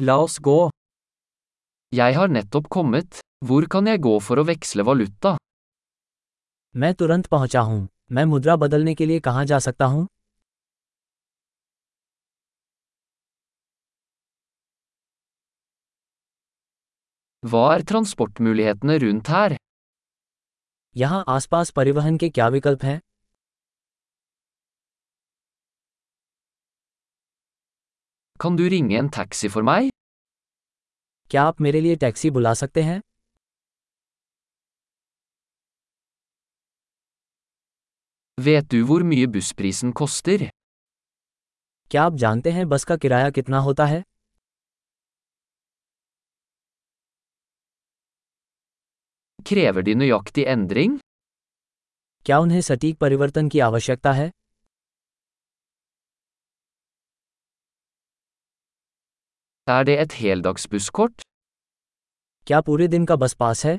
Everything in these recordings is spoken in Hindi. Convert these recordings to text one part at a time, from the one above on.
La oss gå. Jeg har nettopp kommet. Hvor kan jeg gå for å veksle valuta? मैं तुरंत पहुँचा हूँ मैं मुद्रा बदलने के लिए कहाँ जा सकता हूँ Hva er transportmulighetene rundt her? यहाँ आसपास परिवहन के क्या विकल्प हैं Kan du ringe en taxi for meg? क्या आप मेरे लिए टैक्सी बुला सकते हैं Vet du hvor mye bussprisen koster? क्या आप जानते हैं बस का किराया कितना होता है Krever de nøyaktig endring? क्या उन्हें सटीक परिवर्तन की आवश्यकता है Er det et heldagsbusskort? क्या पूरे दिन का बस पास है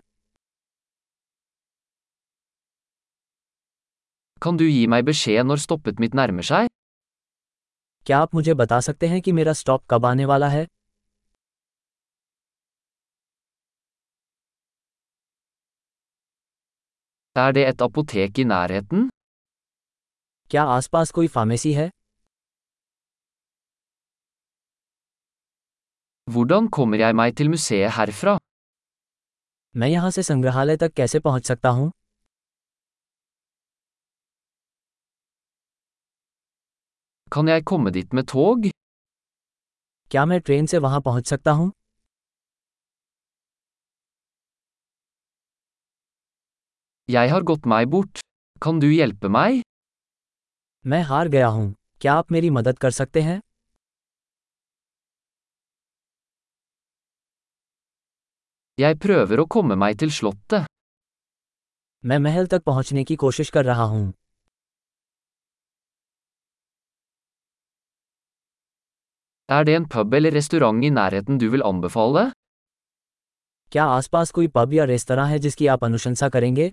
Kan du gi meg beskjed når stoppet mitt nærmer seg? क्या आप मुझे बता सकते हैं कि मेरा स्टॉप कब आने वाला है Er det et apotek i nærheten? क्या आसपास कोई फार्मेसी है Hvordan kommer jeg meg til museet herfra? मैं यहाँ से संग्रहालय तक कैसे पहुँच सकता हूँ Kan jeg komme dit med tog? क्या मैं ट्रेन से वहाँ पहुँच सकता हूँ Jeg har gått meg bort. Kan du hjelpe meg? मैं हार गया हूँ क्या आप मेरी मदद कर सकते हैं Jeg prøver å komme meg til slottet. मैं महल तक पहुंचने की कोशिश कर रहा हूं Er det en pub eller restaurant i nærheten du vil anbefale? क्या आसपास कोई पब या रेस्तरां है जिसकी आप अनुशंसा करेंगे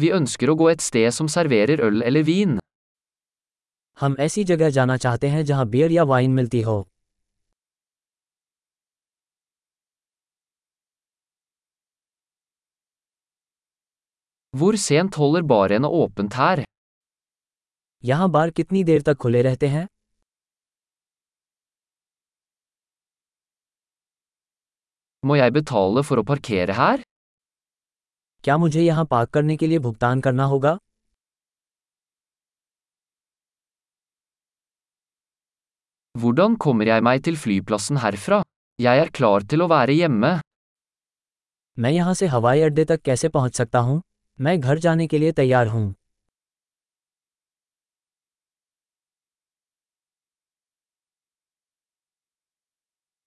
Vi ønsker å gå et sted som serverer øl eller vin. हम ऐसी जगह जाना चाहते हैं जहाँ बियर या वाइन मिलती हो Hvor sent holder barene åpent her? यहाँ बार कितनी देर तक खुले रहते हैं Må jeg betale for å parkere her? क्या मुझे यहाँ पार्क करने के लिए भुगतान करना होगा Hvordan kommer jeg meg til flyplassen herfra? Jeg er klar til å være hjemme. मैं यहाँ से हवाई अड्डे तक कैसे पहुँच सकता हूँ मैं घर जाने के लिए तैयार हूँ